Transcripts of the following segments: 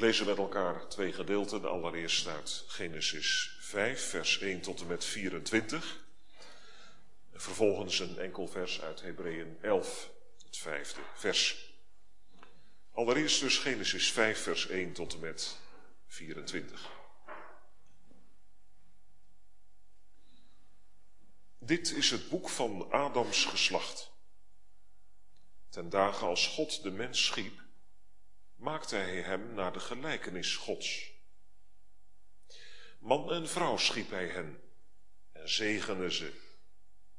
lezen met elkaar twee gedeelten, allereerst uit Genesis 5, vers 1 tot en met 24. Vervolgens een enkel vers uit Hebreeën 11, het vijfde vers. Allereerst dus Genesis 5, vers 1 tot en met 24. Dit is het boek van Adams geslacht. Ten dagen als God de mens schiep, maakte hij hem naar de gelijkenis Gods. Man en vrouw schiep hij hen en zegende ze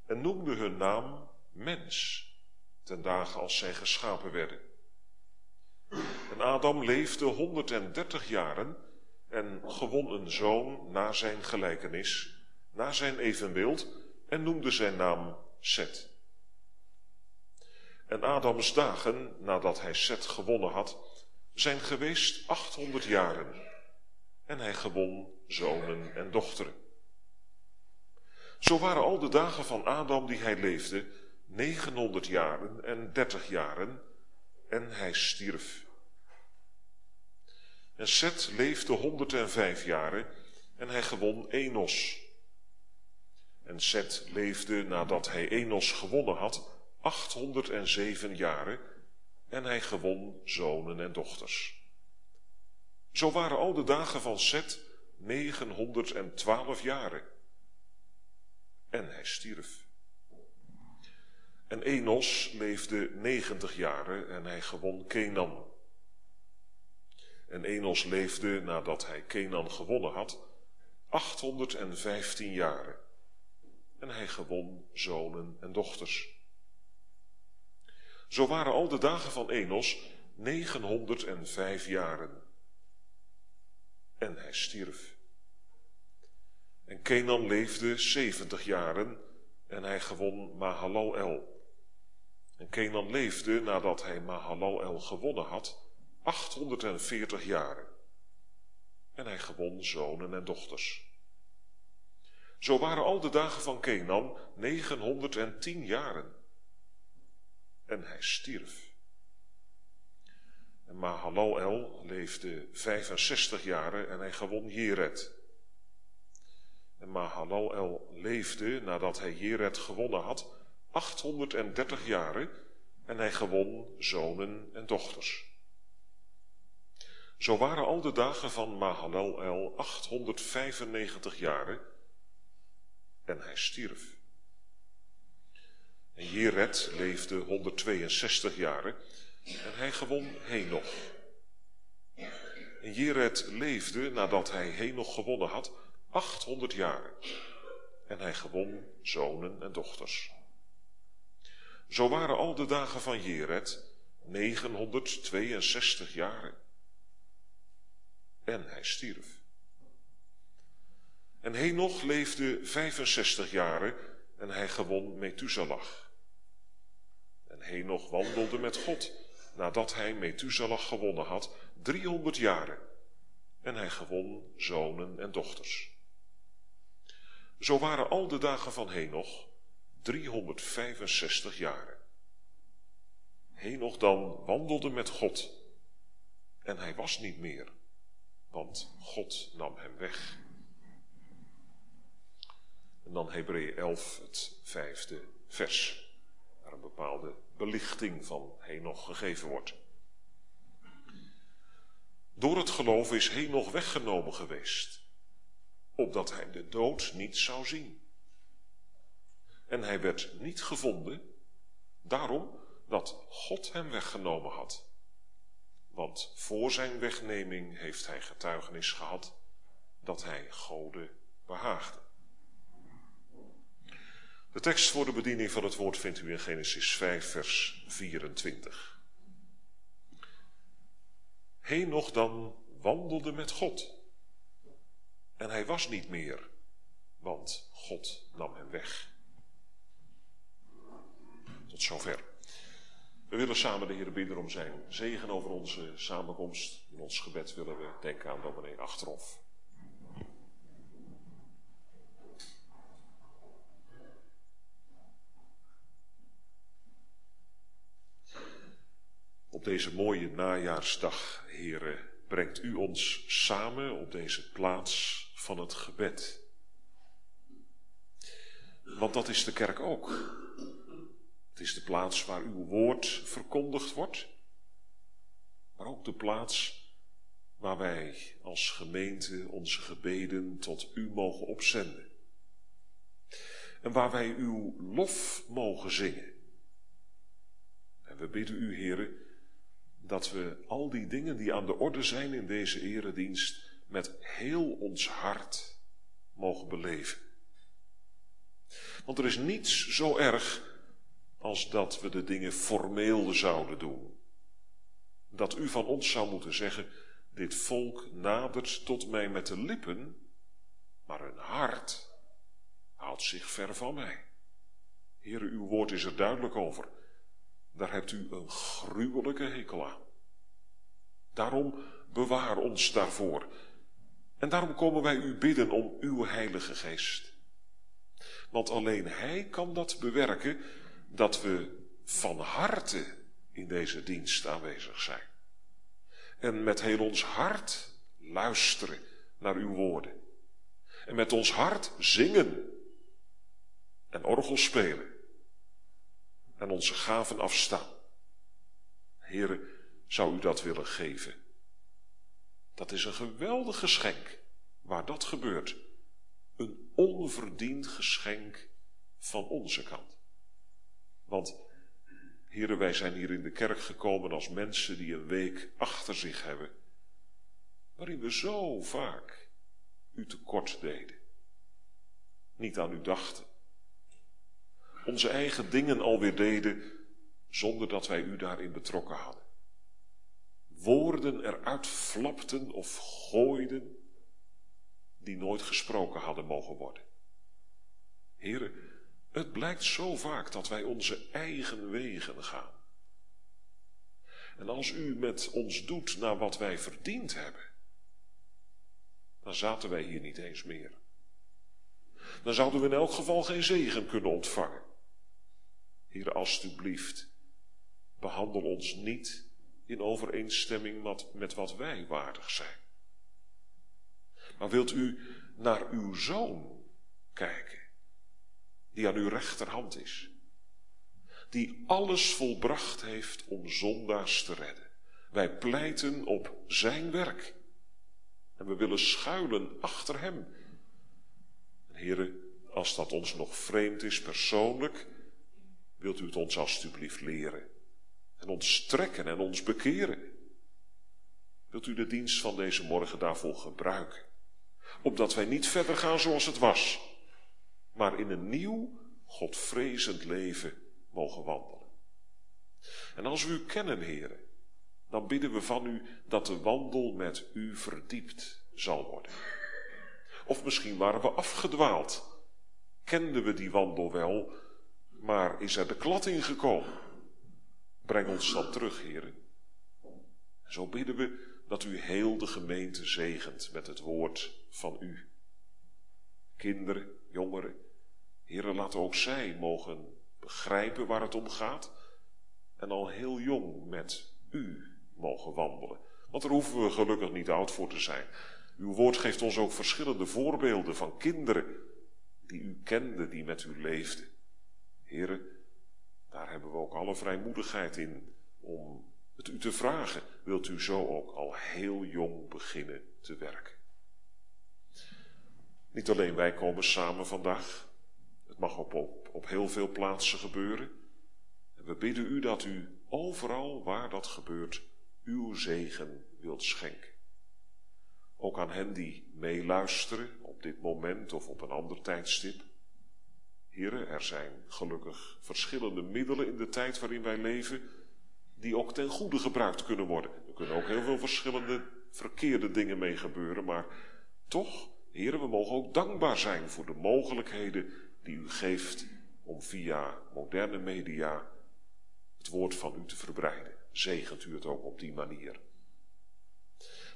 en noemde hun naam mens ten dagen als zij geschapen werden. En Adam leefde 130 jaren en gewon een zoon na zijn gelijkenis, na zijn evenbeeld en noemde zijn naam Seth. En Adams dagen, nadat hij Seth gewonnen had, zijn geweest 800 jaren en hij gewon zonen en dochteren. Zo waren al de dagen van Adam die hij leefde 900 jaren en 30 jaren en hij stierf. En Seth leefde 105 jaren en hij gewon Enos. En Seth leefde nadat hij Enos gewonnen had 807 jaren en hij gewon zonen en dochters. Zo waren al de dagen van Seth 912 jaren en hij stierf. En Enos leefde 90 jaren en hij gewon Kenan. En Enos leefde nadat hij Kenan gewonnen had 815 jaren. En hij gewon zonen en dochters. Zo waren al de dagen van Enos 905 jaren. En hij stierf. En Kenan leefde 70 jaren en hij gewon Mahalalel. En Kenan leefde nadat hij Mahalalel gewonnen had 840 jaren. En hij gewon zonen en dochters. Zo waren al de dagen van Kenan 910 jaren. En hij stierf. En Mahalalel leefde 65 jaren en hij gewon Jered. En Mahalalel leefde nadat hij Jered gewonnen had 830 jaren en hij gewon zonen en dochters. Zo waren al de dagen van Mahalalel 895 jaren en hij stierf. En Jered leefde 162 jaren en hij gewon Henoch. En Jered leefde nadat hij Henoch gewonnen had 800 jaren. En hij gewon zonen en dochters. Zo waren al de dagen van Jered 962 jaren. En hij stierf. En Henoch leefde 65 jaren en hij gewon Methuselah. En Henoch wandelde met God nadat hij Methuselah gewonnen had 300 jaren. En hij gewon zonen en dochters. Zo waren al de dagen van Henoch 365 jaren. Henoch dan wandelde met God en hij was niet meer, want God nam hem weg. En dan Hebreeën 11, het vijfde vers, waar een bepaalde belichting van Henoch gegeven wordt. Door het geloof is Henoch weggenomen geweest opdat hij de dood niet zou zien. En hij werd niet gevonden, daarom dat God hem weggenomen had. Want voor zijn wegneming heeft hij getuigenis gehad dat hij Gode behaagde. De tekst voor de bediening van het woord vindt u in Genesis 5, vers 24. nog dan wandelde met God en hij was niet meer, want God nam hem weg. Tot zover. We willen samen de Heer bidden om zijn zegen over onze samenkomst. In ons gebed willen we denken aan dominee Achterhof. Op deze mooie najaarsdag, heren, brengt u ons samen op deze plaats van het gebed. Want dat is de kerk ook. Het is de plaats waar uw woord verkondigd wordt, maar ook de plaats waar wij als gemeente onze gebeden tot u mogen opzenden. En waar wij uw lof mogen zingen. En we bidden u, heren, dat we al die dingen die aan de orde zijn in deze eredienst met heel ons hart mogen beleven. Want er is niets zo erg als dat we de dingen formeel zouden doen. Dat u van ons zou moeten zeggen, dit volk nadert tot mij met de lippen, maar hun hart houdt zich ver van mij. Heere, uw woord is er duidelijk over. Daar hebt u een gruwelijke hekel aan. Daarom bewaar ons daarvoor. En daarom komen wij u bidden om uw Heilige Geest. Want alleen Hij kan dat bewerken dat we van harte in deze dienst aanwezig zijn. En met heel ons hart luisteren naar uw woorden. En met ons hart zingen en orgel spelen. En onze gaven afstaan. Heren, zou u dat willen geven? Dat is een geweldig geschenk waar dat gebeurt. Een onverdiend geschenk van onze kant. Want, heren, wij zijn hier in de kerk gekomen als mensen die een week achter zich hebben, waarin we zo vaak u tekort deden. Niet aan u dachten. Onze eigen dingen alweer deden zonder dat wij u daarin betrokken hadden. Woorden eruit flapten of gooiden die nooit gesproken hadden mogen worden. Heren, het blijkt zo vaak dat wij onze eigen wegen gaan. En als u met ons doet naar wat wij verdiend hebben, dan zaten wij hier niet eens meer. Dan zouden we in elk geval geen zegen kunnen ontvangen. Heer, alstublieft, behandel ons niet in overeenstemming met, wat wij waardig zijn. Maar wilt u naar uw zoon kijken? die aan uw rechterhand is, die alles volbracht heeft om zondaars te redden. Wij pleiten op zijn werk en we willen schuilen achter hem. En als dat ons nog vreemd is persoonlijk, wilt u het ons alstublieft leren en ons strekken en ons bekeren. Wilt u de dienst van deze morgen daarvoor gebruiken, opdat wij niet verder gaan zoals het was, maar in een nieuw, godvrezend leven mogen wandelen. En als we u kennen, heren, dan bidden we van u dat de wandel met u verdiept zal worden. Of misschien waren we afgedwaald. Kenden we die wandel wel, maar is er de klad ingekomen? Breng ons dan terug, heren. Zo bidden we dat u heel de gemeente zegent met het woord van u. Kinderen, jongeren, heren, laat ook zij mogen begrijpen waar het om gaat en al heel jong met u mogen wandelen. Want daar hoeven we gelukkig niet oud voor te zijn. Uw woord geeft ons ook verschillende voorbeelden van kinderen die u kende, die met u leefden. Heren, daar hebben we ook alle vrijmoedigheid in om het u te vragen. Wilt u zo ook al heel jong beginnen te werken? Niet alleen wij komen samen vandaag. Het mag op, op, op heel veel plaatsen gebeuren. En we bidden u dat u overal waar dat gebeurt, uw zegen wilt schenken. Ook aan hen die meeluisteren op dit moment of op een ander tijdstip. Heren, er zijn gelukkig verschillende middelen in de tijd waarin wij leven, die ook ten goede gebruikt kunnen worden. Er kunnen ook heel veel verschillende verkeerde dingen mee gebeuren, maar toch Heren, we mogen ook dankbaar zijn voor de mogelijkheden die u geeft om via moderne media het woord van u te verbreiden. Zegent u het ook op die manier.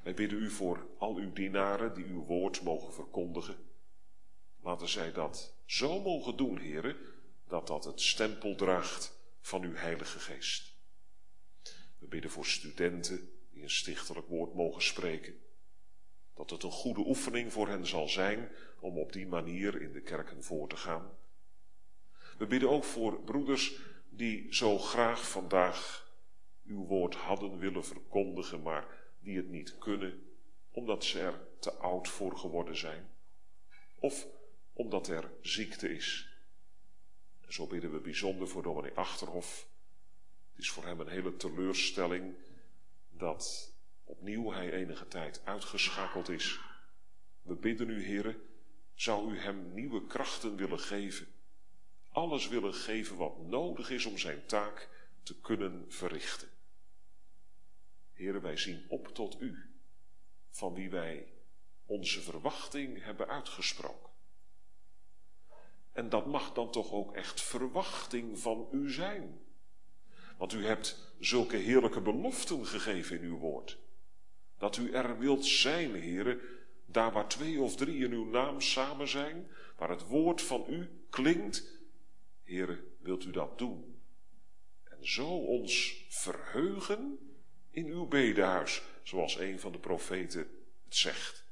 Wij bidden u voor al uw dienaren die uw woord mogen verkondigen. Laten zij dat zo mogen doen, heren, dat dat het stempel draagt van uw Heilige Geest. We bidden voor studenten die een stichtelijk woord mogen spreken. Dat het een goede oefening voor hen zal zijn om op die manier in de kerken voor te gaan. We bidden ook voor broeders die zo graag vandaag uw woord hadden willen verkondigen, maar die het niet kunnen, omdat ze er te oud voor geworden zijn. Of omdat er ziekte is. Zo bidden we bijzonder voor dominee Achterhof. Het is voor hem een hele teleurstelling dat opnieuw hij enige tijd uitgeschakeld is. We bidden u, heren, zou u hem nieuwe krachten willen geven. Alles willen geven wat nodig is om zijn taak te kunnen verrichten. Heren, wij zien op tot u, van wie wij onze verwachting hebben uitgesproken. En dat mag dan toch ook echt verwachting van u zijn. Want u hebt zulke heerlijke beloften gegeven in uw woord. Dat u er wilt zijn, heren, daar waar twee of drie in uw naam samen zijn, waar het woord van u klinkt. Heren, wilt u dat doen? En zo ons verheugen in uw bedehuis, zoals een van de profeten het zegt.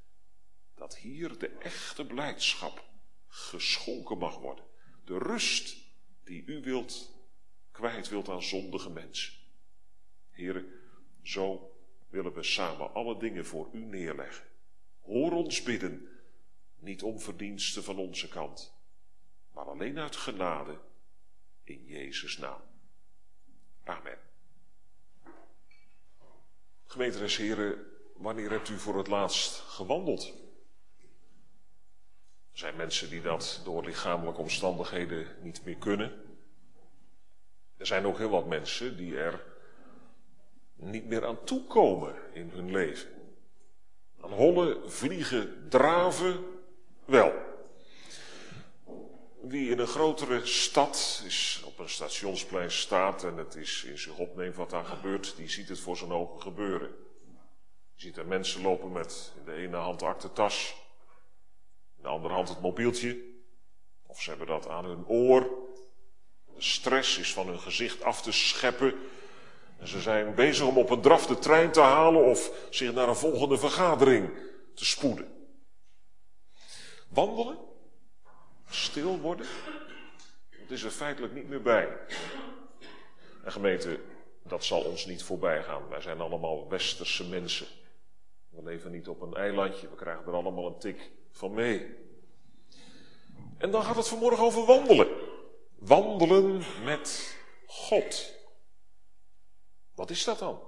Dat hier de echte blijdschap geschonken mag worden. De rust die u wilt, kwijt wilt aan zondige mensen. Heren, zo willen we samen alle dingen voor u neerleggen. Hoor ons bidden, niet om verdiensten van onze kant, maar alleen uit genade in Jezus' naam. Amen. Gemeenteres heren, wanneer hebt u voor het laatst gewandeld? Er zijn mensen die dat door lichamelijke omstandigheden niet meer kunnen. Er zijn ook heel wat mensen die er niet meer aan toekomen in hun leven. Aan hollen, vliegen, draven, wel. Wie in een grotere stad is, op een stationsplein staat en het is in zich opneemt wat daar gebeurt, die ziet het voor zijn ogen gebeuren. Je ziet er mensen lopen met in de ene hand de in de andere hand het mobieltje, of ze hebben dat aan hun oor. Stress is van hun gezicht af te scheppen en ze zijn bezig om op een draf de trein te halen of zich naar een volgende vergadering te spoeden. Wandelen, stil worden, dat is er feitelijk niet meer bij. En gemeente, dat zal ons niet voorbij gaan. Wij zijn allemaal westerse mensen. We leven niet op een eilandje, we krijgen er allemaal een tik van mee. En dan gaat het vanmorgen over wandelen. Wandelen met God. Wat is dat dan?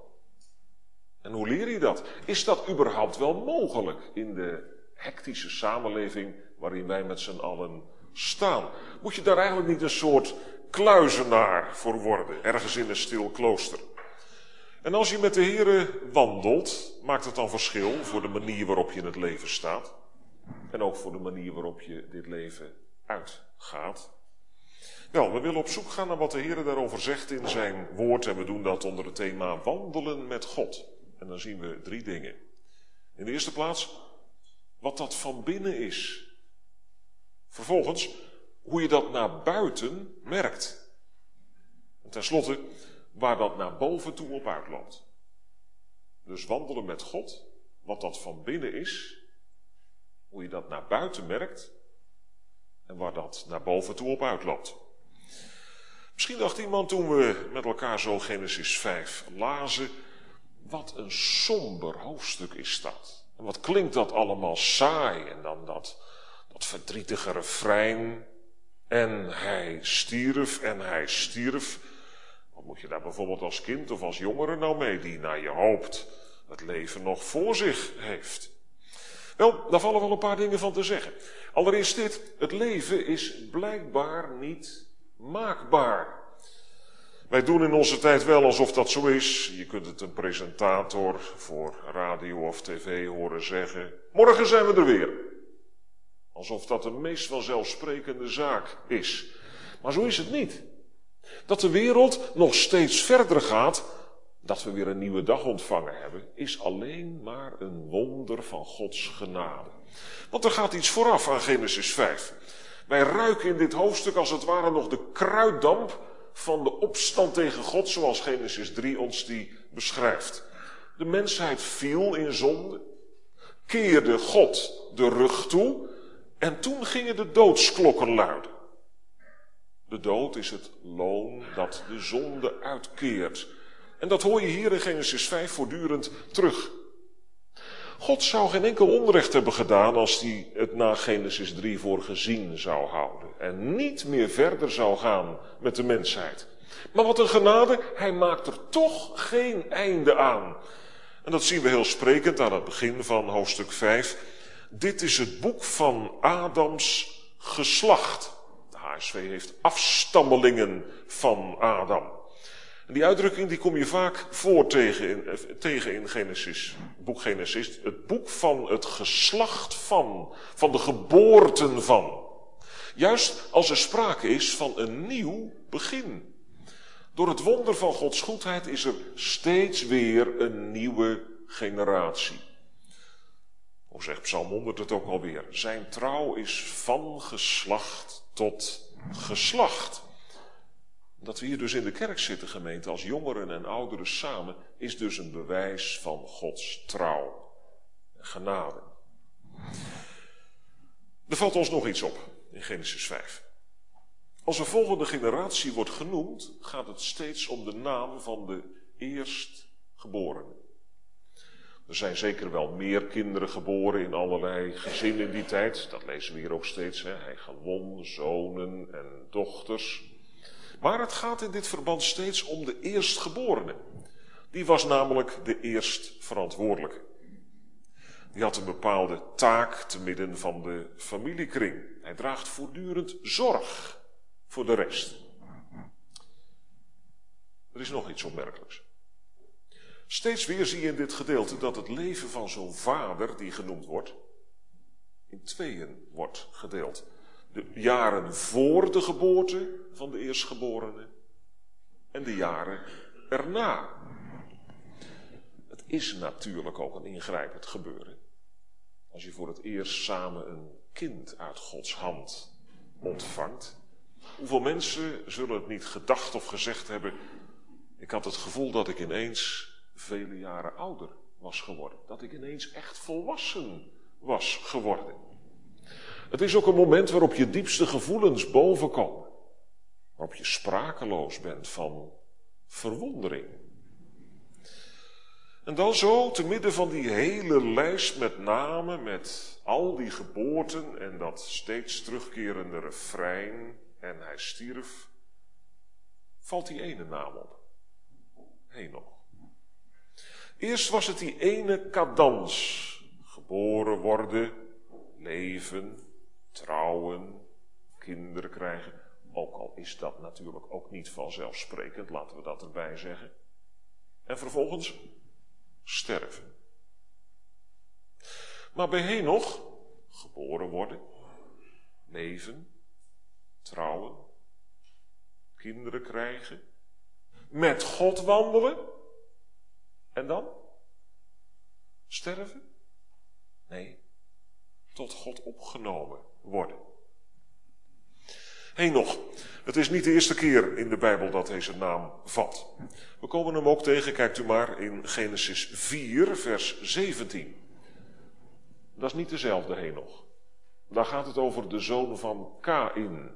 En hoe leer je dat? Is dat überhaupt wel mogelijk in de hectische samenleving waarin wij met z'n allen staan? Moet je daar eigenlijk niet een soort kluizenaar voor worden, ergens in een stil klooster? En als je met de Here wandelt, maakt het dan verschil voor de manier waarop je in het leven staat? En ook voor de manier waarop je dit leven uitgaat? Wel, we willen op zoek gaan naar wat de Heer daarover zegt in zijn woord. En we doen dat onder het thema wandelen met God. En dan zien we drie dingen. In de eerste plaats, wat dat van binnen is. Vervolgens, hoe je dat naar buiten merkt. En tenslotte, waar dat naar boven toe op uitloopt. Dus wandelen met God, wat dat van binnen is, hoe je dat naar buiten merkt en waar dat naar boven toe op uitloopt. Misschien dacht iemand toen we met elkaar zo Genesis 5 lazen, wat een somber hoofdstuk is dat. En wat klinkt dat allemaal saai en dan dat, dat verdrietige refrein. En hij stierf en hij stierf. Wat moet je daar bijvoorbeeld als kind of als jongere nou mee die naar je hoopt het leven nog voor zich heeft? Wel, daar vallen wel een paar dingen van te zeggen. Allereerst dit, het leven is blijkbaar niet maakbaar. Wij doen in onze tijd wel alsof dat zo is. Je kunt het een presentator voor radio of tv horen zeggen. Morgen zijn we er weer. Alsof dat de meest vanzelfsprekende zaak is. Maar zo is het niet. Dat de wereld nog steeds verder gaat, dat we weer een nieuwe dag ontvangen hebben, is alleen maar een wonder van Gods genade. Want er gaat iets vooraf aan Genesis 5. Wij ruiken in dit hoofdstuk als het ware nog de kruiddamp van de opstand tegen God, zoals Genesis 3 ons die beschrijft. De mensheid viel in zonde, keerde God de rug toe en toen gingen de doodsklokken luiden. De dood is het loon dat de zonde uitkeert. En dat hoor je hier in Genesis 5 voortdurend terug. God zou geen enkel onrecht hebben gedaan als hij het na Genesis 3 voor gezien zou houden. En niet meer verder zou gaan met de mensheid. Maar wat een genade, hij maakt er toch geen einde aan. En dat zien we heel sprekend aan het begin van hoofdstuk 5. Dit is het boek van Adams geslacht. De HSV heeft afstammelingen van Adam. En die uitdrukking die kom je vaak voor tegen in, eh, tegen in Genesis, boek Genesis. Het boek van het geslacht van, van de geboorten van. Juist als er sprake is van een nieuw begin. Door het wonder van Gods goedheid is er steeds weer een nieuwe generatie. Hoe zegt Psalm 100 het ook alweer? Zijn trouw is van geslacht tot geslacht. Dat we hier dus in de kerk zitten, gemeente, als jongeren en ouderen samen, is dus een bewijs van Gods trouw en genade. Er valt ons nog iets op in Genesis 5. Als een volgende generatie wordt genoemd, gaat het steeds om de naam van de eerstgeborene. Er zijn zeker wel meer kinderen geboren in allerlei gezinnen in die tijd. Dat lezen we hier ook steeds. Hè. Hij gewon zonen en dochters. Maar het gaat in dit verband steeds om de eerstgeborene. Die was namelijk de eerstverantwoordelijke. Die had een bepaalde taak te midden van de familiekring. Hij draagt voortdurend zorg voor de rest. Er is nog iets opmerkelijks. Steeds weer zie je in dit gedeelte dat het leven van zo'n vader die genoemd wordt, in tweeën wordt gedeeld. De jaren voor de geboorte van de eerstgeborene en de jaren erna. Het is natuurlijk ook een ingrijpend gebeuren. Als je voor het eerst samen een kind uit Gods hand ontvangt. Hoeveel mensen zullen het niet gedacht of gezegd hebben, ik had het gevoel dat ik ineens vele jaren ouder was geworden. Dat ik ineens echt volwassen was geworden. Het is ook een moment waarop je diepste gevoelens bovenkomen. Waarop je sprakeloos bent van verwondering. En dan zo, te midden van die hele lijst met namen, met al die geboorten en dat steeds terugkerende refrein, en hij stierf, valt die ene naam op. Henoch. Eerst was het die ene cadans. Geboren worden, leven, trouwen, kinderen krijgen. Ook al is dat natuurlijk ook niet vanzelfsprekend, laten we dat erbij zeggen. En vervolgens sterven. Maar bij Henoch, geboren worden, leven, trouwen, kinderen krijgen, met God wandelen en dan sterven? Nee, tot God opgenomen worden. Hé nog, het is niet de eerste keer in de Bijbel dat deze naam vat. We komen hem ook tegen, kijkt u maar, in Genesis 4, vers 17. Dat is niet dezelfde Henoch. Daar gaat het over de zoon van Kain.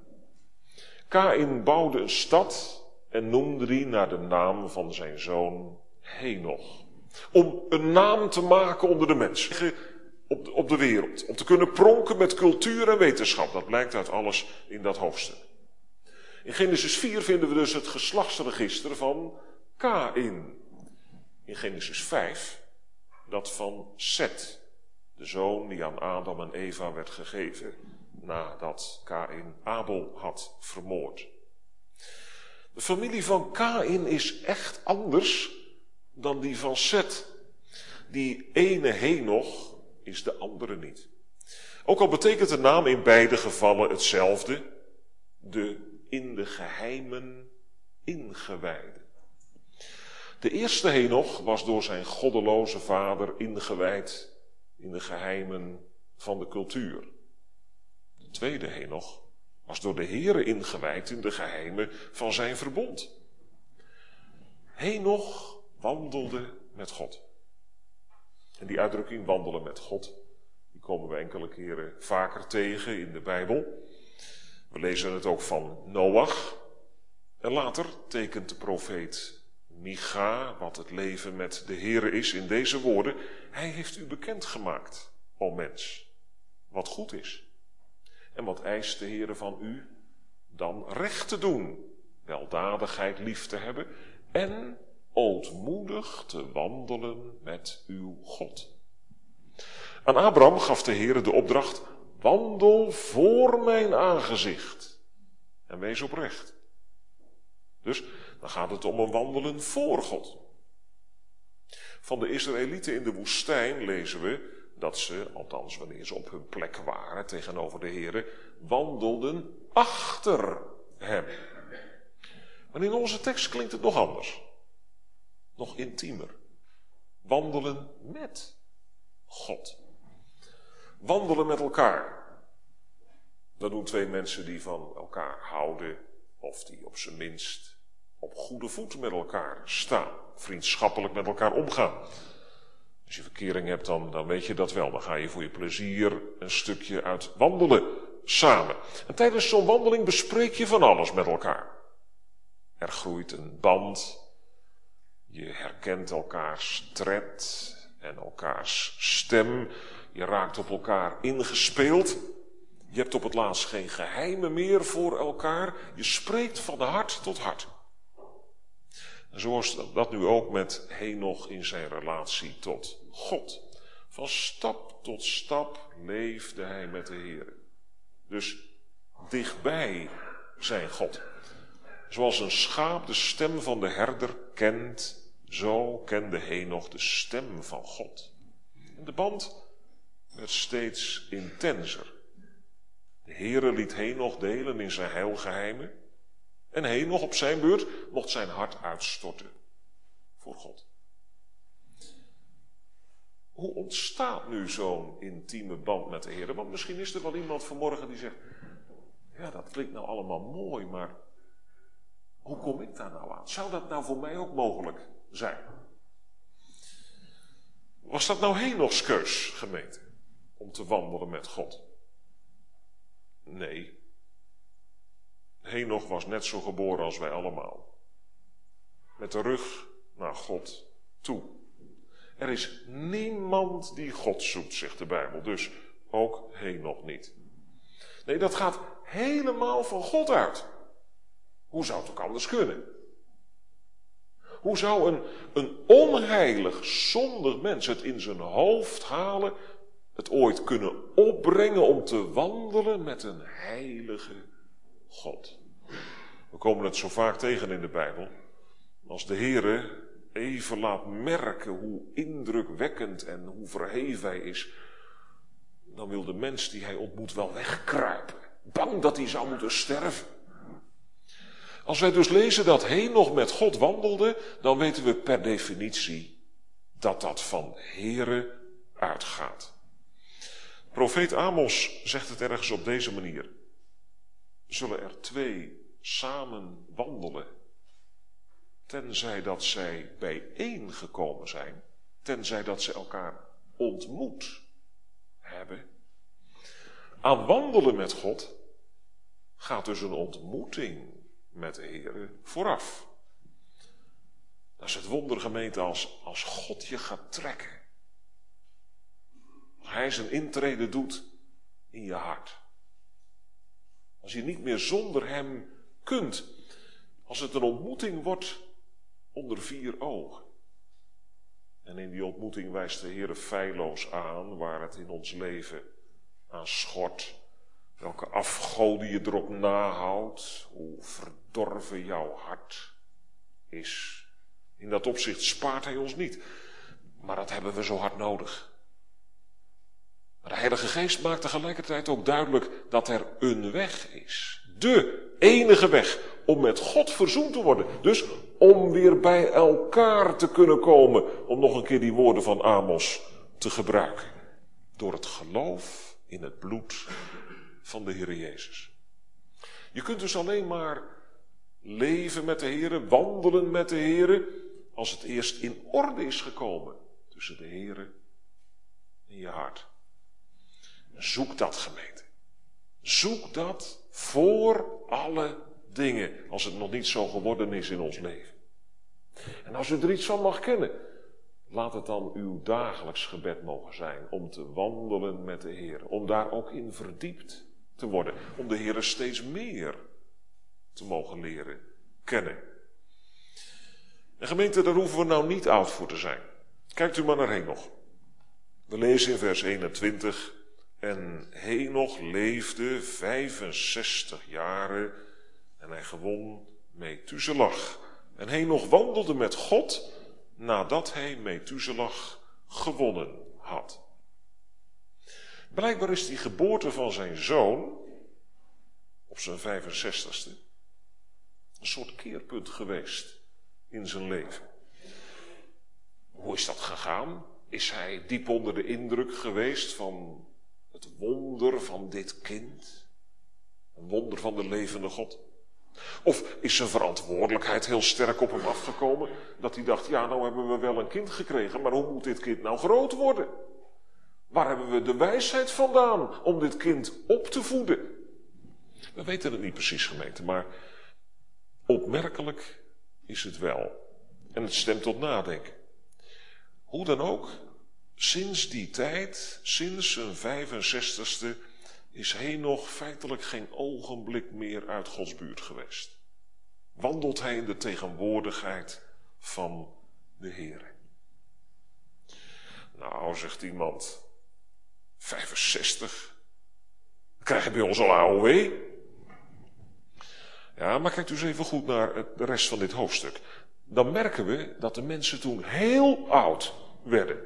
Kain bouwde een stad en noemde die naar de naam van zijn zoon Henoch. Om een naam te maken onder de mensen op de, op de wereld. Om te kunnen pronken met cultuur en wetenschap. Dat blijkt uit alles in dat hoofdstuk. In Genesis 4 vinden we dus het geslachtsregister van Kain. In Genesis 5 dat van Seth, de zoon die aan Adam en Eva werd gegeven nadat Kain Abel had vermoord. De familie van Kain is echt anders dan die van Seth. Die ene Henoch is de andere niet. Ook al betekent de naam in beide gevallen hetzelfde, de in de geheimen ingewijde. De eerste Henoch was door zijn goddeloze vader ingewijd in de geheimen van de cultuur. De tweede Henoch was door de Heere ingewijd in de geheimen van zijn verbond. Henoch wandelde met God. En die uitdrukking wandelen met God, die komen we enkele keren vaker tegen in de Bijbel. We lezen het ook van Noach. En later tekent de profeet Micha wat het leven met de Here is in deze woorden. Hij heeft u bekendgemaakt, o mens, wat goed is. En wat eist de Heere van u? Dan recht te doen, weldadigheid lief te hebben en ootmoedig te wandelen met uw God. Aan Abraham gaf de Heere de opdracht, wandel voor mijn aangezicht en wees oprecht. Dus dan gaat het om een wandelen voor God. Van de Israëlieten in de woestijn lezen we dat ze, althans wanneer ze op hun plek waren tegenover de Heeren, wandelden achter hem. Maar in onze tekst klinkt het nog anders. Nog intiemer. Wandelen met God. Wandelen met elkaar. Dat doen twee mensen die van elkaar houden, of die op zijn minst op goede voet met elkaar staan. Vriendschappelijk met elkaar omgaan. Als je verkering hebt, dan, dan weet je dat wel. Dan ga je voor je plezier een stukje uit wandelen samen. En tijdens zo'n wandeling bespreek je van alles met elkaar. Er groeit een band. Je herkent elkaars tred en elkaars stem. Je raakt op elkaar ingespeeld. Je hebt op het laatst geen geheimen meer voor elkaar. Je spreekt van hart tot hart. Zo was dat nu ook met Henoch in zijn relatie tot God. Van stap tot stap leefde hij met de Heer. Dus dichtbij zijn God. Zoals een schaap de stem van de herder kent, zo kende Henoch de stem van God. En de band werd steeds intenser. De Heere liet Henoch delen in zijn heilgeheimen. En Henoch op zijn beurt mocht zijn hart uitstorten voor God. Hoe ontstaat nu zo'n intieme band met de Heer? Want misschien is er wel iemand vanmorgen die zegt: Ja, dat klinkt nou allemaal mooi, maar hoe kom ik daar nou aan? Zou dat nou voor mij ook mogelijk zijn? Was dat nou Henochs keus, gemeente, om te wandelen met God? Nee. Henoch was net zo geboren als wij allemaal. Met de rug naar God toe. Er is niemand die God zoekt, zegt de Bijbel. Dus ook Henoch niet. Nee, dat gaat helemaal van God uit. Hoe zou het ook anders kunnen? Hoe zou een, een onheilig, zondig mens het in zijn hoofd halen, het ooit kunnen opbrengen om te wandelen met een heilige God? We komen het zo vaak tegen in de Bijbel. Als de Heere even laat merken hoe indrukwekkend en hoe verheven hij is, dan wil de mens die hij ontmoet wel wegkruipen. Bang dat hij zou moeten sterven. Als wij dus lezen dat nog met God wandelde, dan weten we per definitie dat dat van Here uitgaat. Profeet Amos zegt het ergens op deze manier. Zullen er twee samen wandelen, tenzij dat zij bijeengekomen zijn, tenzij dat ze elkaar ontmoet hebben. Aan wandelen met God gaat dus een ontmoeting met de Heer vooraf. Dat is het wondergemeente als, als God je gaat trekken. Als Hij zijn intrede doet in je hart. Als je niet meer zonder Hem kunt. Als het een ontmoeting wordt onder vier ogen. En in die ontmoeting wijst de Heer feilloos aan waar het in ons leven aan schort welke afgoden je erop nahoudt, hoe verdorven jouw hart is. In dat opzicht spaart hij ons niet, maar dat hebben we zo hard nodig. Maar de Heilige Geest maakt tegelijkertijd ook duidelijk dat er een weg is. De enige weg om met God verzoend te worden. Dus om weer bij elkaar te kunnen komen, om nog een keer die woorden van Amos te gebruiken. Door het geloof in het bloed van de Heer Jezus. Je kunt dus alleen maar leven met de Heer, wandelen met de Heer, als het eerst in orde is gekomen tussen de Heer in je hart. Zoek dat gemeente. Zoek dat voor alle dingen, als het nog niet zo geworden is in ons leven. En als u er iets van mag kennen, laat het dan uw dagelijks gebed mogen zijn om te wandelen met de Heer, om daar ook in verdiept te worden, om de Heer steeds meer te mogen leren kennen. En gemeente, daar hoeven we nou niet oud voor te zijn. Kijkt u maar naar Henoch. We lezen in vers 21. En Henoch leefde 65 jaren en hij gewon Methuselah. En Henoch wandelde met God nadat hij Methuselah gewonnen had. Blijkbaar is die geboorte van zijn zoon op zijn 65ste een soort keerpunt geweest in zijn leven. Hoe is dat gegaan? Is hij diep onder de indruk geweest van het wonder van dit kind? Een wonder van de levende God? Of is zijn verantwoordelijkheid heel sterk op hem afgekomen? Dat hij dacht, ja nou hebben we wel een kind gekregen, maar hoe moet dit kind nou groot worden? Waar hebben we de wijsheid vandaan om dit kind op te voeden? We weten het niet precies gemeente, maar opmerkelijk is het wel. En het stemt tot nadenken. Hoe dan ook, sinds die tijd, sinds zijn 65ste, is hij nog feitelijk geen ogenblik meer uit Gods buurt geweest. Wandelt hij in de tegenwoordigheid van de Heer. Nou, zegt iemand, 65? Krijg je bij ons al AOW? Ja, maar kijk dus even goed naar de rest van dit hoofdstuk. Dan merken we dat de mensen toen heel oud werden.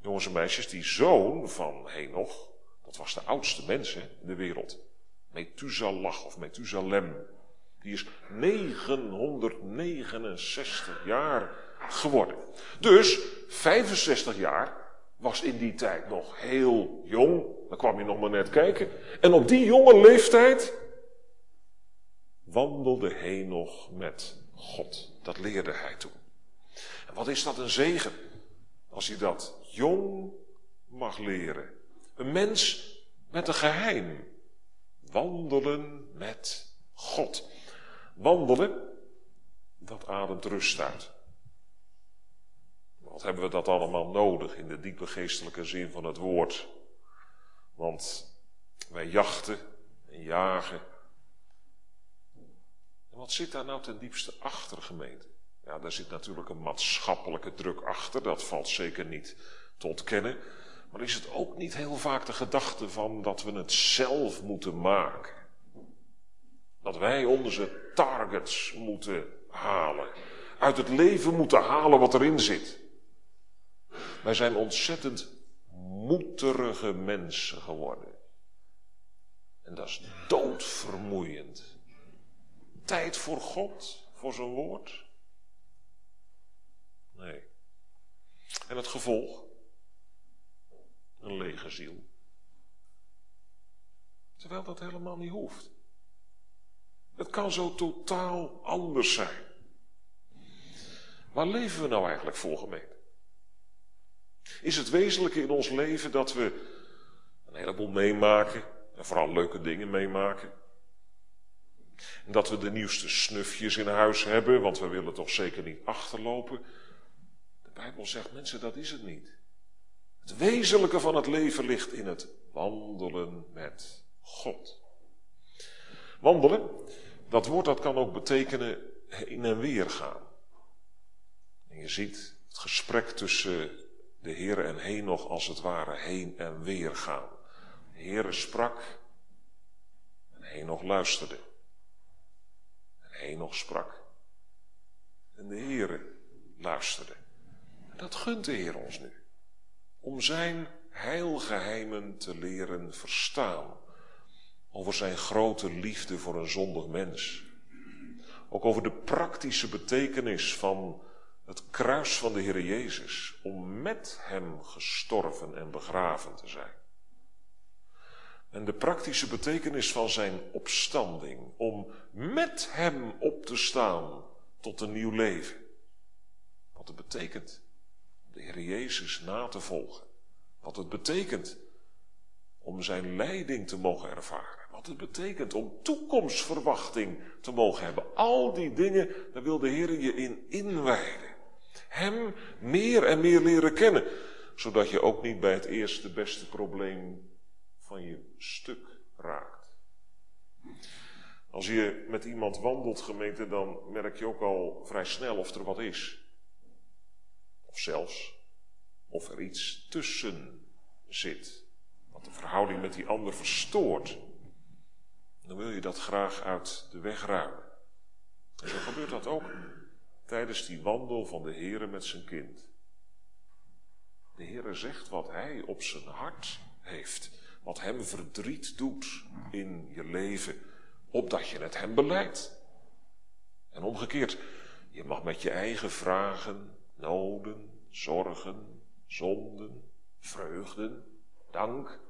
Jongens en meisjes, die zoon van Henoch, dat was de oudste mens in de wereld. Methuselah of Methusalem. Die is 969 jaar geworden. Dus 65 jaar was in die tijd nog heel jong. Dan kwam je nog maar net kijken. En op die jonge leeftijd wandelde Henoch met God. Dat leerde hij toen. En wat is dat een zegen? Als je dat jong mag leren. Een mens met een geheim. Wandelen met God. Wandelen, dat ademt rust uit. Wat hebben we dat allemaal nodig in de diepe geestelijke zin van het woord? Want wij jachten en jagen. En wat zit daar nou ten diepste achter, gemeente? Ja, daar zit natuurlijk een maatschappelijke druk achter, dat valt zeker niet te ontkennen. Maar is het ook niet heel vaak de gedachte van dat we het zelf moeten maken? Dat wij onze targets moeten halen. Uit het leven moeten halen wat erin zit. Wij zijn ontzettend moederige mensen geworden. En dat is doodvermoeiend. Tijd voor God, voor zijn woord. Nee. En het gevolg? Een lege ziel. Terwijl dat helemaal niet hoeft. Het kan zo totaal anders zijn. Waar leven we nou eigenlijk voor gemeente? Is het wezenlijke in ons leven dat we een heleboel meemaken, en vooral leuke dingen meemaken? En dat we de nieuwste snufjes in huis hebben, want we willen toch zeker niet achterlopen. De Bijbel zegt, mensen, dat is het niet. Het wezenlijke van het leven ligt in het wandelen met God. Wandelen, dat woord dat kan ook betekenen heen en weer gaan. En je ziet het gesprek tussen de Heer en Henoch als het ware heen en weer gaan. De Heer sprak en Henoch luisterde. En Henoch sprak en de Heer luisterde. En dat gunt de Heer ons nu. Om zijn heilgeheimen te leren verstaan. Over zijn grote liefde voor een zondig mens. Ook over de praktische betekenis van het kruis van de Heer Jezus, om met Hem gestorven en begraven te zijn. En de praktische betekenis van zijn opstanding, om met Hem op te staan tot een nieuw leven. Wat het betekent de Heer Jezus na te volgen. Wat het betekent om zijn leiding te mogen ervaren. Wat het betekent om toekomstverwachting te mogen hebben. Al die dingen, daar wil de Heer je in inwijden. Hem meer en meer leren kennen. Zodat je ook niet bij het eerste beste probleem van je stuk raakt. Als je met iemand wandelt, gemeente, dan merk je ook al vrij snel of er wat is. Of zelfs of er iets tussen zit. Wat de verhouding met die ander verstoort. Dan wil je dat graag uit de weg ruimen. En zo gebeurt dat ook tijdens die wandel van de Heere met zijn kind. De Heere zegt wat hij op zijn hart heeft. Wat hem verdriet doet in je leven. Opdat je het hem beleidt. En omgekeerd, je mag met je eigen vragen, noden, zorgen, zonden, vreugden, dank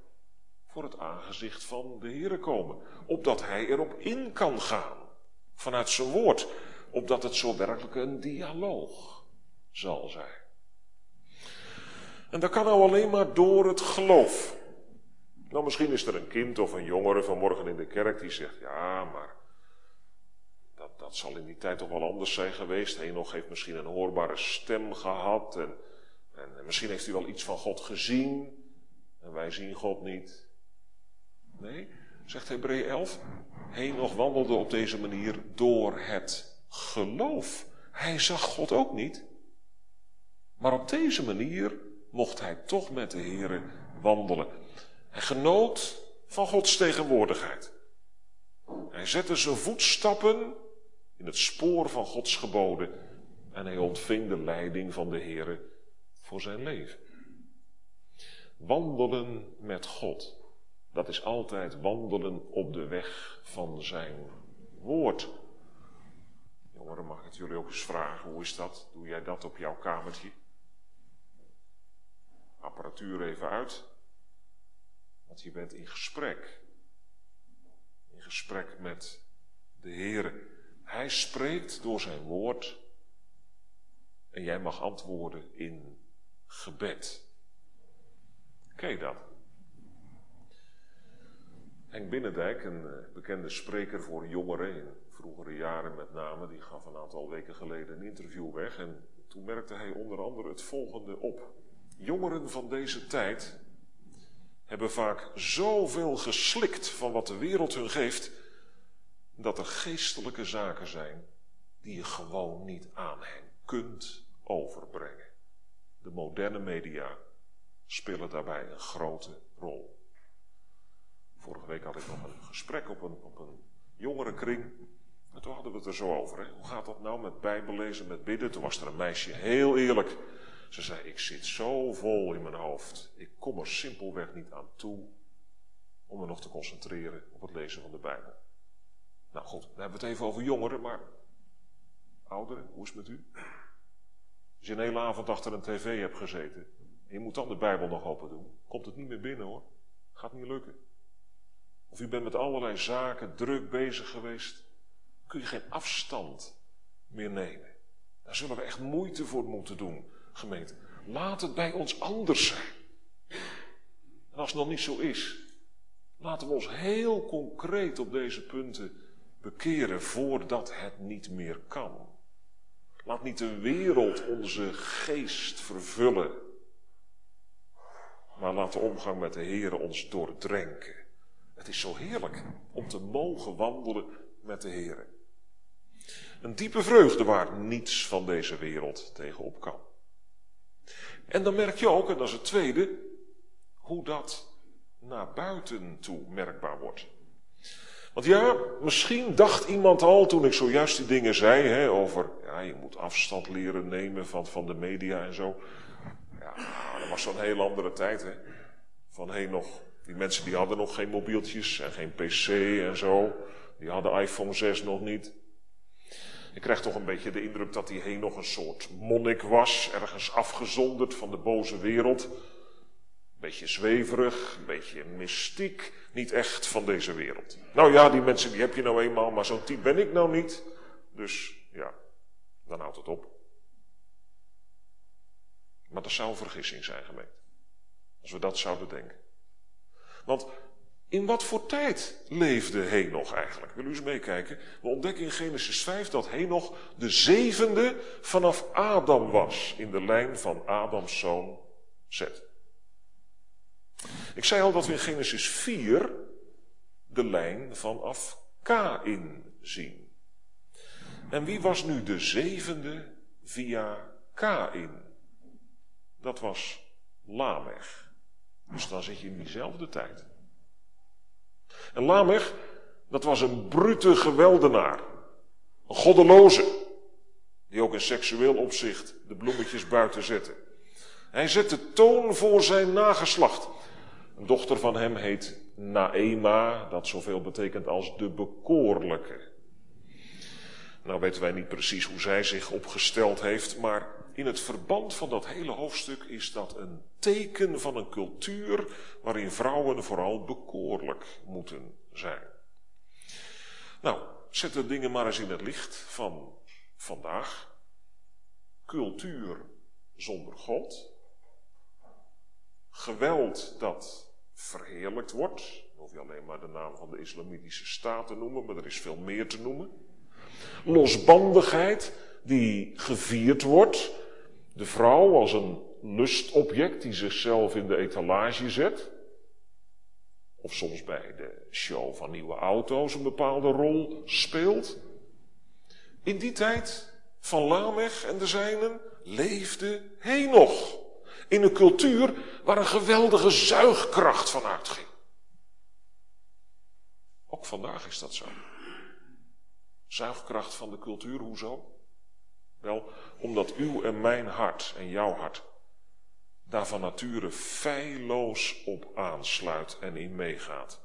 voor het aangezicht van de Heere komen. Opdat hij erop in kan gaan. Vanuit zijn woord. Opdat het zo werkelijk een dialoog zal zijn. En dat kan nou alleen maar door het geloof. Nou, misschien is er een kind of een jongere vanmorgen in de kerk die zegt: Ja, maar dat, dat zal in die tijd toch wel anders zijn geweest. nog heeft misschien een hoorbare stem gehad. En, en, misschien heeft hij wel iets van God gezien. En wij zien God niet. Nee, zegt Hebreeën 11. nog wandelde op deze manier door het geloof. Hij zag God ook niet. Maar op deze manier mocht hij toch met de Here wandelen. Hij genoot van Gods tegenwoordigheid. Hij zette zijn voetstappen in het spoor van Gods geboden en hij ontving de leiding van de Here voor zijn leven. Wandelen met God, dat is altijd wandelen op de weg van zijn woord. Jongeren, mag ik het jullie ook eens vragen, hoe is dat? Doe jij dat op jouw kamertje? apparatuur even uit. Want je bent in gesprek. In gesprek met de Heer. Hij spreekt door zijn woord. En jij mag antwoorden in gebed. Ken je dat? Henk Binnendijk, een eh, bekende spreker voor jongeren vroegere jaren met name, die gaf een aantal weken geleden een interview weg. En toen merkte hij onder andere het volgende op. Jongeren van deze tijd hebben vaak zoveel geslikt van wat de wereld hun geeft, dat er geestelijke zaken zijn die je gewoon niet aan hen kunt overbrengen. De moderne media spelen daarbij een grote rol. Vorige week had ik nog een gesprek op een, op een jongerenkring. En toen hadden we het er zo over. Hè? Hoe gaat dat nou met bijbellezen, met bidden? Toen was er een meisje heel eerlijk. Ze zei, ik zit zo vol in mijn hoofd. Ik kom er simpelweg niet aan toe om me nog te concentreren op het lezen van de Bijbel. Nou goed, dan hebben we het even over jongeren, maar ouderen, hoe is het met u? Als je een hele avond achter een tv hebt gezeten en je moet dan de Bijbel nog open doen, komt het niet meer binnen hoor. Gaat niet lukken. Of u bent met allerlei zaken druk bezig geweest, kun je geen afstand meer nemen. Daar zullen we echt moeite voor moeten doen gemeente. Laat het bij ons anders zijn. En als het nog niet zo is, laten we ons heel concreet op deze punten bekeren voordat het niet meer kan. Laat niet de wereld onze geest vervullen, maar laat de omgang met de Heer ons doordrenken. Het is zo heerlijk om te mogen wandelen met de Heer. Een diepe vreugde waar niets van deze wereld tegenop kan. En dan merk je ook, en dat is het tweede, hoe dat naar buiten toe merkbaar wordt. Want ja, misschien dacht iemand al toen ik zojuist die dingen zei hè, over, ja, je moet afstand leren nemen van, van de media en zo. Ja, dat was zo'n heel andere tijd. Hè. Van heen nog, die mensen die hadden nog geen mobieltjes en geen pc en zo. Die hadden iPhone 6 nog niet. Ik krijg toch een beetje de indruk dat hij heen nog een soort monnik was, ergens afgezonderd van de boze wereld. Een beetje zweverig, een beetje mystiek, niet echt van deze wereld. Nou ja, die mensen die heb je nou eenmaal, maar zo'n type ben ik nou niet. Dus ja, dan houdt het op. Maar dat zou een vergissing zijn gemeend. Als we dat zouden denken. Want in wat voor tijd leefde Henoch eigenlijk? Wil u eens meekijken? We ontdekken in Genesis 5 dat Henoch de zevende vanaf Adam was in de lijn van Adams zoon Zet. Ik zei al dat we in Genesis 4 de lijn vanaf Kain zien. En wie was nu de zevende via Kain? Dat was Lamech. Dus dan zit je in diezelfde tijd. En Lamech, dat was een brute geweldenaar. Een goddeloze. Die ook in seksueel opzicht de bloemetjes buiten zette. Hij zette toon voor zijn nageslacht. Een dochter van hem heet Naema, dat zoveel betekent als de bekoorlijke. Nou weten wij niet precies hoe zij zich opgesteld heeft, maar in het verband van dat hele hoofdstuk is dat een teken van een cultuur waarin vrouwen vooral bekoorlijk moeten zijn. Nou, zet de dingen maar eens in het licht van vandaag. Cultuur zonder God. Geweld dat verheerlijkt wordt. Dan hoef je alleen maar de naam van de islamitische staat te noemen, maar er is veel meer te noemen. Losbandigheid die gevierd wordt. De vrouw als een lustobject die zichzelf in de etalage zet. Of soms bij de show van nieuwe auto's een bepaalde rol speelt. In die tijd van Lamech en de zijnen leefde Henoch. In een cultuur waar een geweldige zuigkracht van uitging. Ook vandaag is dat zo. Zuigkracht van de cultuur, hoezo? Wel, omdat uw en mijn hart en jouw hart daar van nature feilloos op aansluit en in meegaat.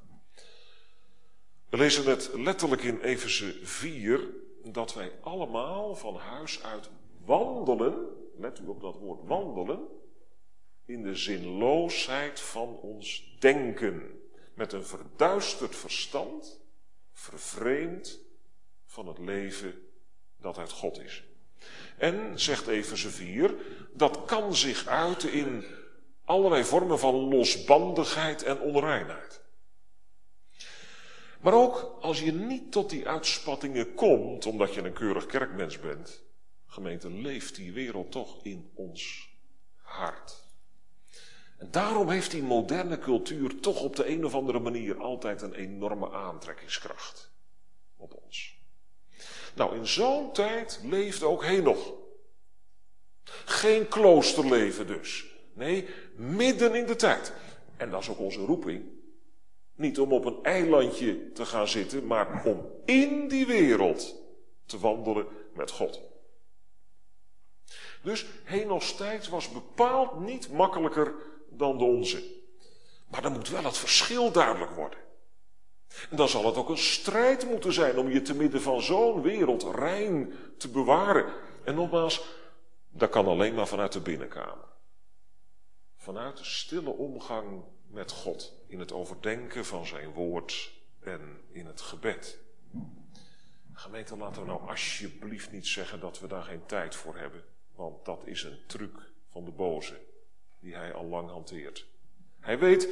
We lezen het letterlijk in Efeze 4 dat wij allemaal van huis uit wandelen, let u op dat woord wandelen, in de zinloosheid van ons denken, met een verduisterd verstand, vervreemd van het leven dat uit God is. En, zegt Efeze 4, dat kan zich uiten in allerlei vormen van losbandigheid en onreinheid. Maar ook als je niet tot die uitspattingen komt, omdat je een keurig kerkmens bent, gemeente, leeft die wereld toch in ons hart. En daarom heeft die moderne cultuur toch op de een of andere manier altijd een enorme aantrekkingskracht op ons. Nou, in zo'n tijd leefde ook Henoch. Geen kloosterleven dus. Nee, midden in de tijd. En dat is ook onze roeping. Niet om op een eilandje te gaan zitten, maar om in die wereld te wandelen met God. Dus Henoch's tijd was bepaald niet makkelijker dan de onze. Maar dan moet wel het verschil duidelijk worden. En dan zal het ook een strijd moeten zijn om je te midden van zo'n wereld rein te bewaren. En nogmaals, dat kan alleen maar vanuit de binnenkamer. Vanuit de stille omgang met God. In het overdenken van zijn woord en in het gebed. Gemeente, laten we nou alsjeblieft niet zeggen dat we daar geen tijd voor hebben. Want dat is een truc van de boze die hij al lang hanteert. Hij weet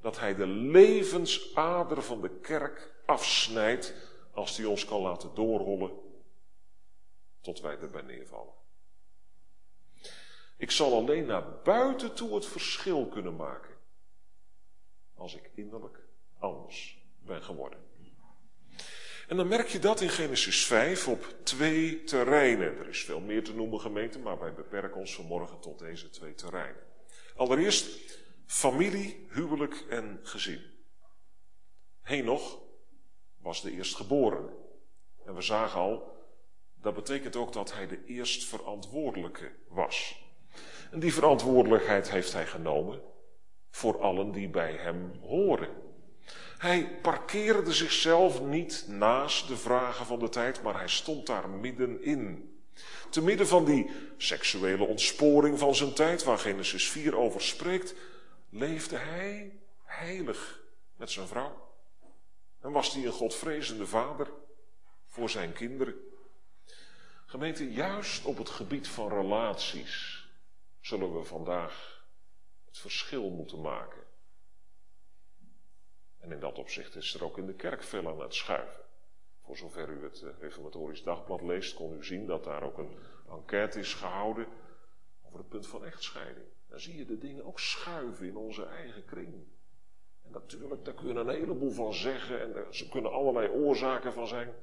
dat hij de levensader van de kerk afsnijdt als hij ons kan laten doorrollen tot wij erbij neervallen. Ik zal alleen naar buiten toe het verschil kunnen maken als ik innerlijk anders ben geworden. En dan merk je dat in Genesis 5 op twee terreinen. Er is veel meer te noemen gemeente, maar wij beperken ons vanmorgen tot deze twee terreinen. Allereerst familie, huwelijk en gezin. Henoch was de eerstgeborene. En we zagen al, dat betekent ook dat hij de eerstverantwoordelijke was. En die verantwoordelijkheid heeft hij genomen voor allen die bij hem horen. Hij parkeerde zichzelf niet naast de vragen van de tijd, maar hij stond daar middenin. Te midden van die seksuele ontsporing van zijn tijd, waar Genesis 4 over spreekt, leefde hij heilig met zijn vrouw. En was hij een godvrezende vader voor zijn kinderen. Gemeente, juist op het gebied van relaties zullen we vandaag het verschil moeten maken. En in dat opzicht is er ook in de kerk veel aan het schuiven. Voor zover u het eh, Reformatorisch Dagblad leest, kon u zien dat daar ook een enquête is gehouden over het punt van echtscheiding. Dan zie je de dingen ook schuiven in onze eigen kring. En natuurlijk, daar kun je een heleboel van zeggen en er kunnen allerlei oorzaken van zijn.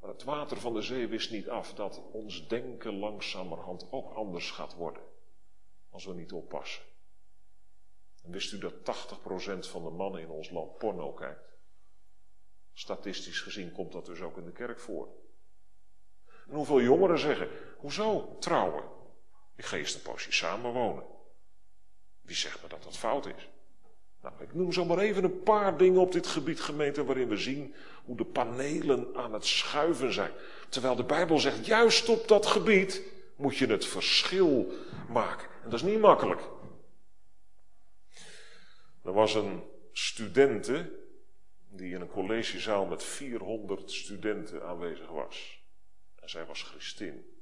Maar het water van de zee wist niet af dat ons denken langzamerhand ook anders gaat worden. Als we niet oppassen. En wist u dat 80% van de mannen in ons land porno kijkt? Statistisch gezien komt dat dus ook in de kerk voor. En hoeveel jongeren zeggen, hoezo trouwen? Ik ga eerst een poosje samenwonen. Wie zegt me dat dat fout is? Nou, ik noem zo maar even een paar dingen op dit gebied, gemeente, waarin we zien hoe de panelen aan het schuiven zijn. Terwijl de Bijbel zegt, juist op dat gebied moet je het verschil maken. En dat is niet makkelijk. Er was een studente die in een collegezaal met 400 studenten aanwezig was. En zij was Christin.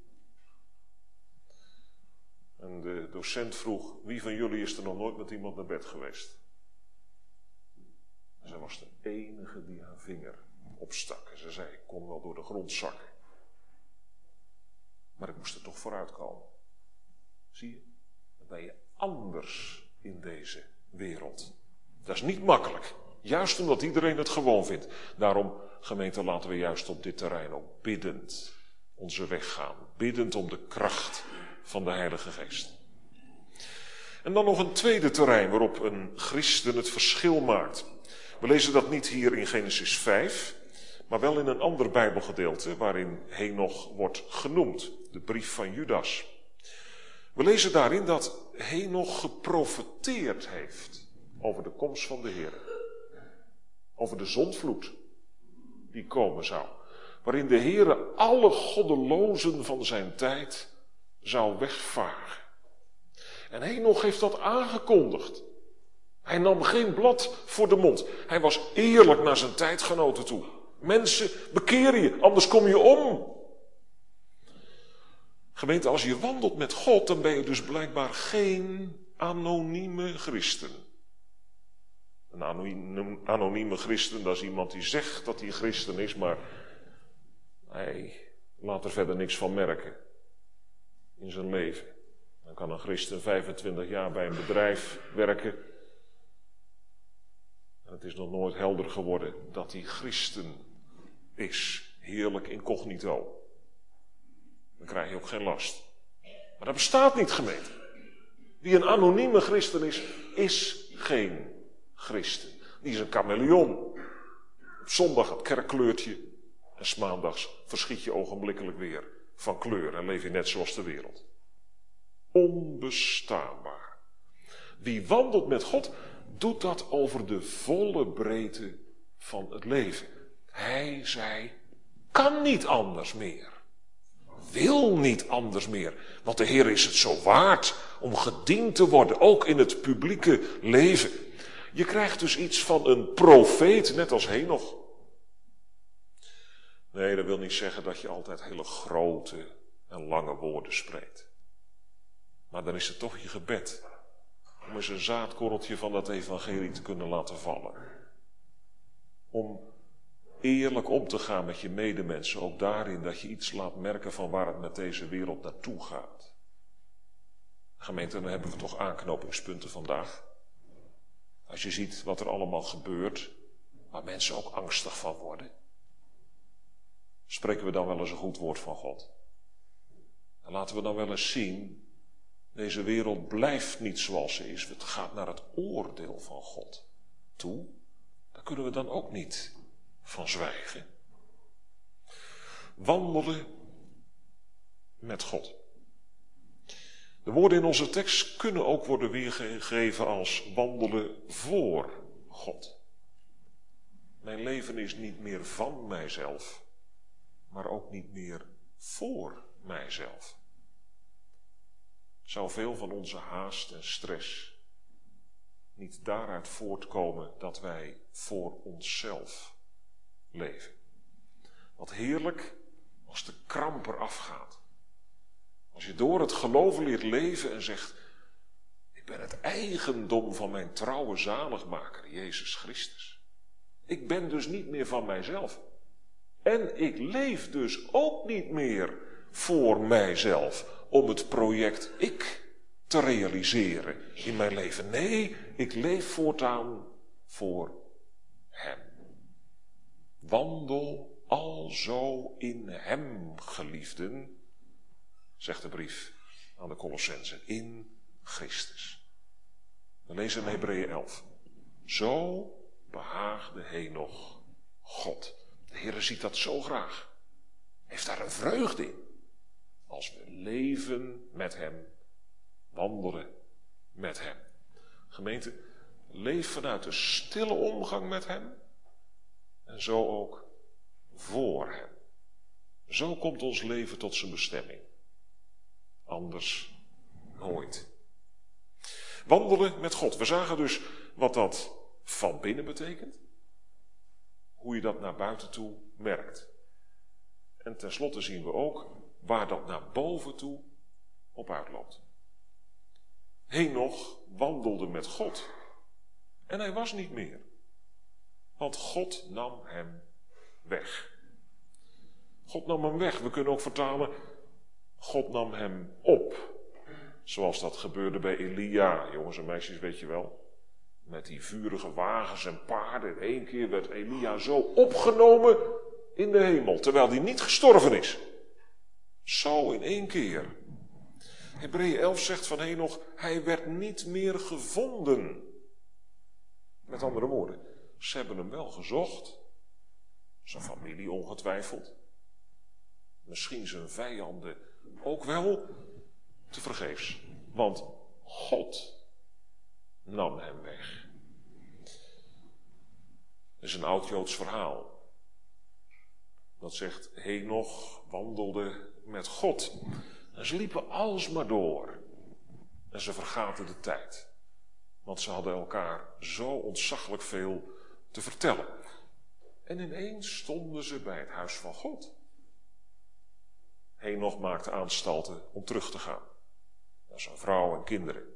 En de docent vroeg, wie van jullie is er nog nooit met iemand naar bed geweest? En zij was de enige die haar vinger opstak. En ze zei, ik kon wel door de grond zakken. Maar ik moest er toch vooruit komen. Zie je? Dan ben je anders in deze wereld. Dat is niet makkelijk. Juist omdat iedereen het gewoon vindt. Daarom, gemeente, laten we juist op dit terrein ook biddend onze weg gaan. Biddend om de kracht van de Heilige Geest. En dan nog een tweede terrein waarop een christen het verschil maakt. We lezen dat niet hier in Genesis 5, maar wel in een ander Bijbelgedeelte waarin Henoch wordt genoemd, de brief van Judas. We lezen daarin dat Henoch geprofeteerd heeft over de komst van de Heer. Over de zondvloed die komen zou. Waarin de Heer alle goddelozen van zijn tijd zou wegvagen. En Henoch heeft dat aangekondigd. Hij nam geen blad voor de mond. Hij was eerlijk naar zijn tijdgenoten toe. Mensen, bekeer je, anders kom je om. Gemeente, als je wandelt met God, dan ben je dus blijkbaar geen anonieme christen. Een anonieme christen, dat is iemand die zegt dat hij christen is, maar hij laat er verder niks van merken in zijn leven. Dan kan een christen 25 jaar bij een bedrijf werken. En het is nog nooit helder geworden dat hij christen is. Heerlijk incognito. Dan krijg je ook geen last. Maar dat bestaat niet, gemeente. Wie een anonieme christen is, is geen christen. Die is een chameleon. Op zondag het kerkkleurtje. En s maandags verschiet je ogenblikkelijk weer van kleur en leef je net zoals de wereld. Onbestaanbaar. Wie wandelt met God, doet dat over de volle breedte van het leven. Hij, zij, kan niet anders meer. Wil niet anders meer. Want de Heer is het zo waard om gediend te worden, ook in het publieke leven. Je krijgt dus iets van een profeet, net als Henoch. Nee, dat wil niet zeggen dat je altijd hele grote en lange woorden spreekt. Maar dan is het toch je gebed om eens een zaadkorreltje van dat evangelie te kunnen laten vallen. Om eerlijk om te gaan met je medemensen, ook daarin dat je iets laat merken van waar het met deze wereld naartoe gaat. Gemeente, dan hebben we toch aanknopingspunten vandaag. Als je ziet wat er allemaal gebeurt, waar mensen ook angstig van worden. Spreken we dan wel eens een goed woord van God? En laten we dan wel eens zien, deze wereld blijft niet zoals ze is. Het gaat naar het oordeel van God toe. Daar kunnen we dan ook niet van zwijgen. Wandelen met God. De woorden in onze tekst kunnen ook worden weergegeven als wandelen voor God. Mijn leven is niet meer van mijzelf, maar ook niet meer voor mijzelf. Zou veel van onze haast en stress niet daaruit voortkomen dat wij voor onszelf leven? Wat heerlijk als de kramp eraf gaat. Als je door het geloven leert leven en zegt, Ik ben het eigendom van mijn trouwe zaligmaker, Jezus Christus. Ik ben dus niet meer van mijzelf. En ik leef dus ook niet meer voor mijzelf om het project ik te realiseren in mijn leven. Nee, ik leef voortaan voor Hem. Wandel alzo in Hem, geliefden, zegt de brief aan de Colossense, in Christus. We lezen in Hebreeën 11. Zo behaagde Henoch God. De Heer ziet dat zo graag. Heeft daar een vreugde in. Als we leven met Hem, wandelen met Hem. Gemeente, leef vanuit de stille omgang met Hem. En zo ook voor Hem. Zo komt ons leven tot zijn bestemming. Anders nooit. Wandelen met God. We zagen dus wat dat van binnen betekent. Hoe je dat naar buiten toe merkt. En tenslotte zien we ook waar dat naar boven toe op uitloopt. Henoch wandelde met God. En hij was niet meer. Want God nam hem weg. God nam hem weg. We kunnen ook vertalen, God nam hem op. Zoals dat gebeurde bij Elia, jongens en meisjes, weet je wel. Met die vurige wagens en paarden. In één keer werd Elia zo opgenomen in de hemel, terwijl hij niet gestorven is. Zo in één keer. Hebreeën 11 zegt van Henoch, hij werd niet meer gevonden. Met andere woorden, ze hebben hem wel gezocht. Zijn familie ongetwijfeld. Misschien zijn vijanden ook wel te vergeefs. Want God nam hem weg. Dat is een oud-Joods verhaal. Dat zegt, Henoch wandelde met God. En ze liepen alsmaar door. En ze vergaten de tijd. Want ze hadden elkaar zo ontzaglijk veel te vertellen. En ineens stonden ze bij het huis van God. Henoch maakte aanstalten om terug te gaan. Naar zijn vrouw en kinderen.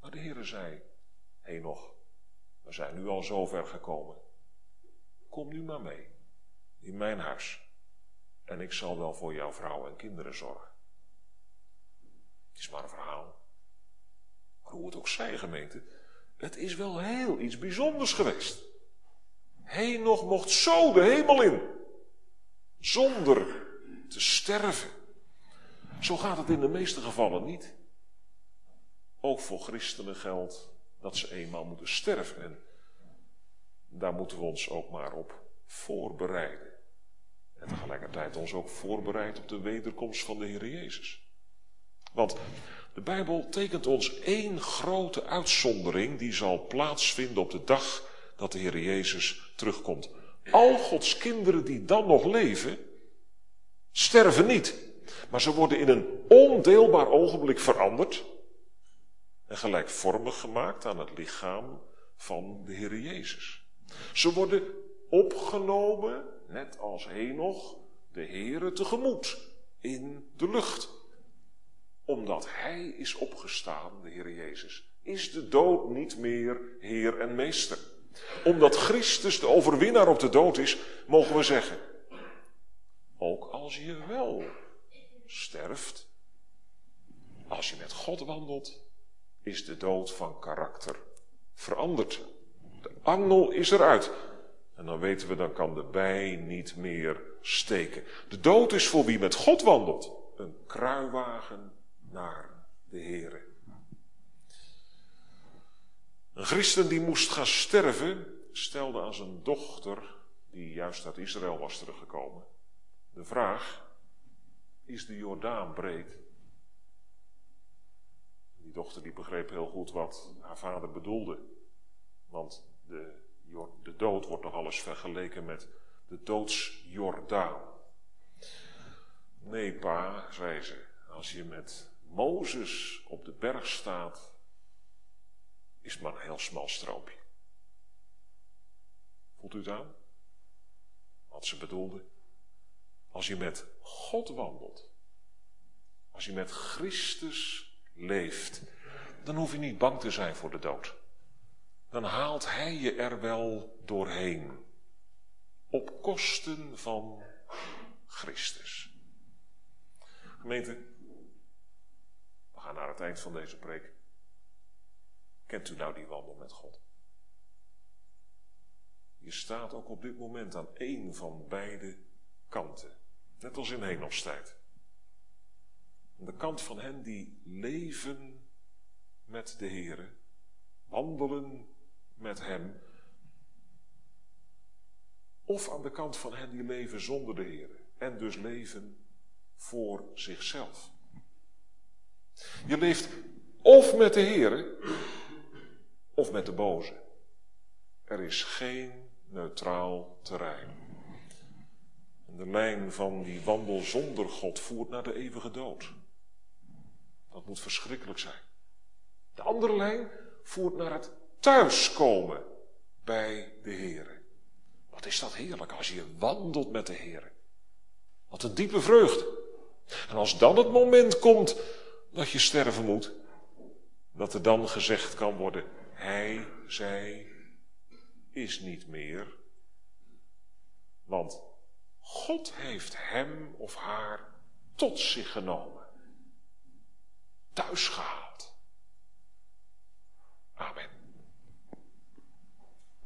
Maar de Heere zei, Henoch, we zijn nu al zo ver gekomen. Kom nu maar mee, in mijn huis. En ik zal wel voor jouw vrouw en kinderen zorgen. Het is maar een verhaal. Maar hoe het ook zij, gemeente, het is wel heel iets bijzonders geweest. Henoch mocht zo de hemel in. Zonder te sterven. Zo gaat het in de meeste gevallen niet. Ook voor christenen geldt dat ze eenmaal moeten sterven. En daar moeten we ons ook maar op voorbereiden. En tegelijkertijd ons ook voorbereiden op de wederkomst van de Heer Jezus. Want de Bijbel tekent ons één grote uitzondering die zal plaatsvinden op de dag dat de Heer Jezus terugkomt. Al Gods kinderen die dan nog leven, sterven niet. Maar ze worden in een ondeelbaar ogenblik veranderd en gelijkvormig gemaakt aan het lichaam van de Heer Jezus. Ze worden opgenomen, net als Henoch, de Heere tegemoet in de lucht. Omdat Hij is opgestaan, de Heer Jezus, is de dood niet meer Heer en Meester. Omdat Christus de overwinnaar op de dood is, mogen we zeggen, ook als je wel sterft, als je met God wandelt, is de dood van karakter veranderd. De angel is eruit. En dan weten we, dan kan de bij niet meer steken. De dood is voor wie met God wandelt. Een kruiwagen naar de Here. Een christen die moest gaan sterven, stelde aan zijn dochter, die juist uit Israël was teruggekomen, de vraag, is de Jordaan breed? Dochter die begreep heel goed wat haar vader bedoelde. Want de, de dood wordt nog alles vergeleken met de doodsjordaan. Nee, pa, zei ze, als je met Mozes op de berg staat, is het maar een heel smal stroopje. Voelt u het aan? Wat ze bedoelde? Als je met God wandelt, als je met Christus leeft, dan hoef je niet bang te zijn voor de dood. Dan haalt hij je er wel doorheen. Op kosten van Christus. Gemeente, we gaan naar het eind van deze preek. Kent u nou die wandel met God? Je staat ook op dit moment aan één van beide kanten. Net als in Henostijd. Aan de kant van hen die leven met de Heere, wandelen met Hem. Of aan de kant van hen die leven zonder de Heere en dus leven voor zichzelf. Je leeft of met de Heere of met de boze. Er is geen neutraal terrein. De lijn van die wandel zonder God voert naar de eeuwige dood. Dat moet verschrikkelijk zijn. De andere lijn voert naar het thuiskomen bij de Heer. Wat is dat heerlijk als je wandelt met de Heer. Wat een diepe vreugde. En als dan het moment komt dat je sterven moet, dat er dan gezegd kan worden, hij, zij is niet meer. Want God heeft hem of haar tot zich genomen thuis gehaald. Amen.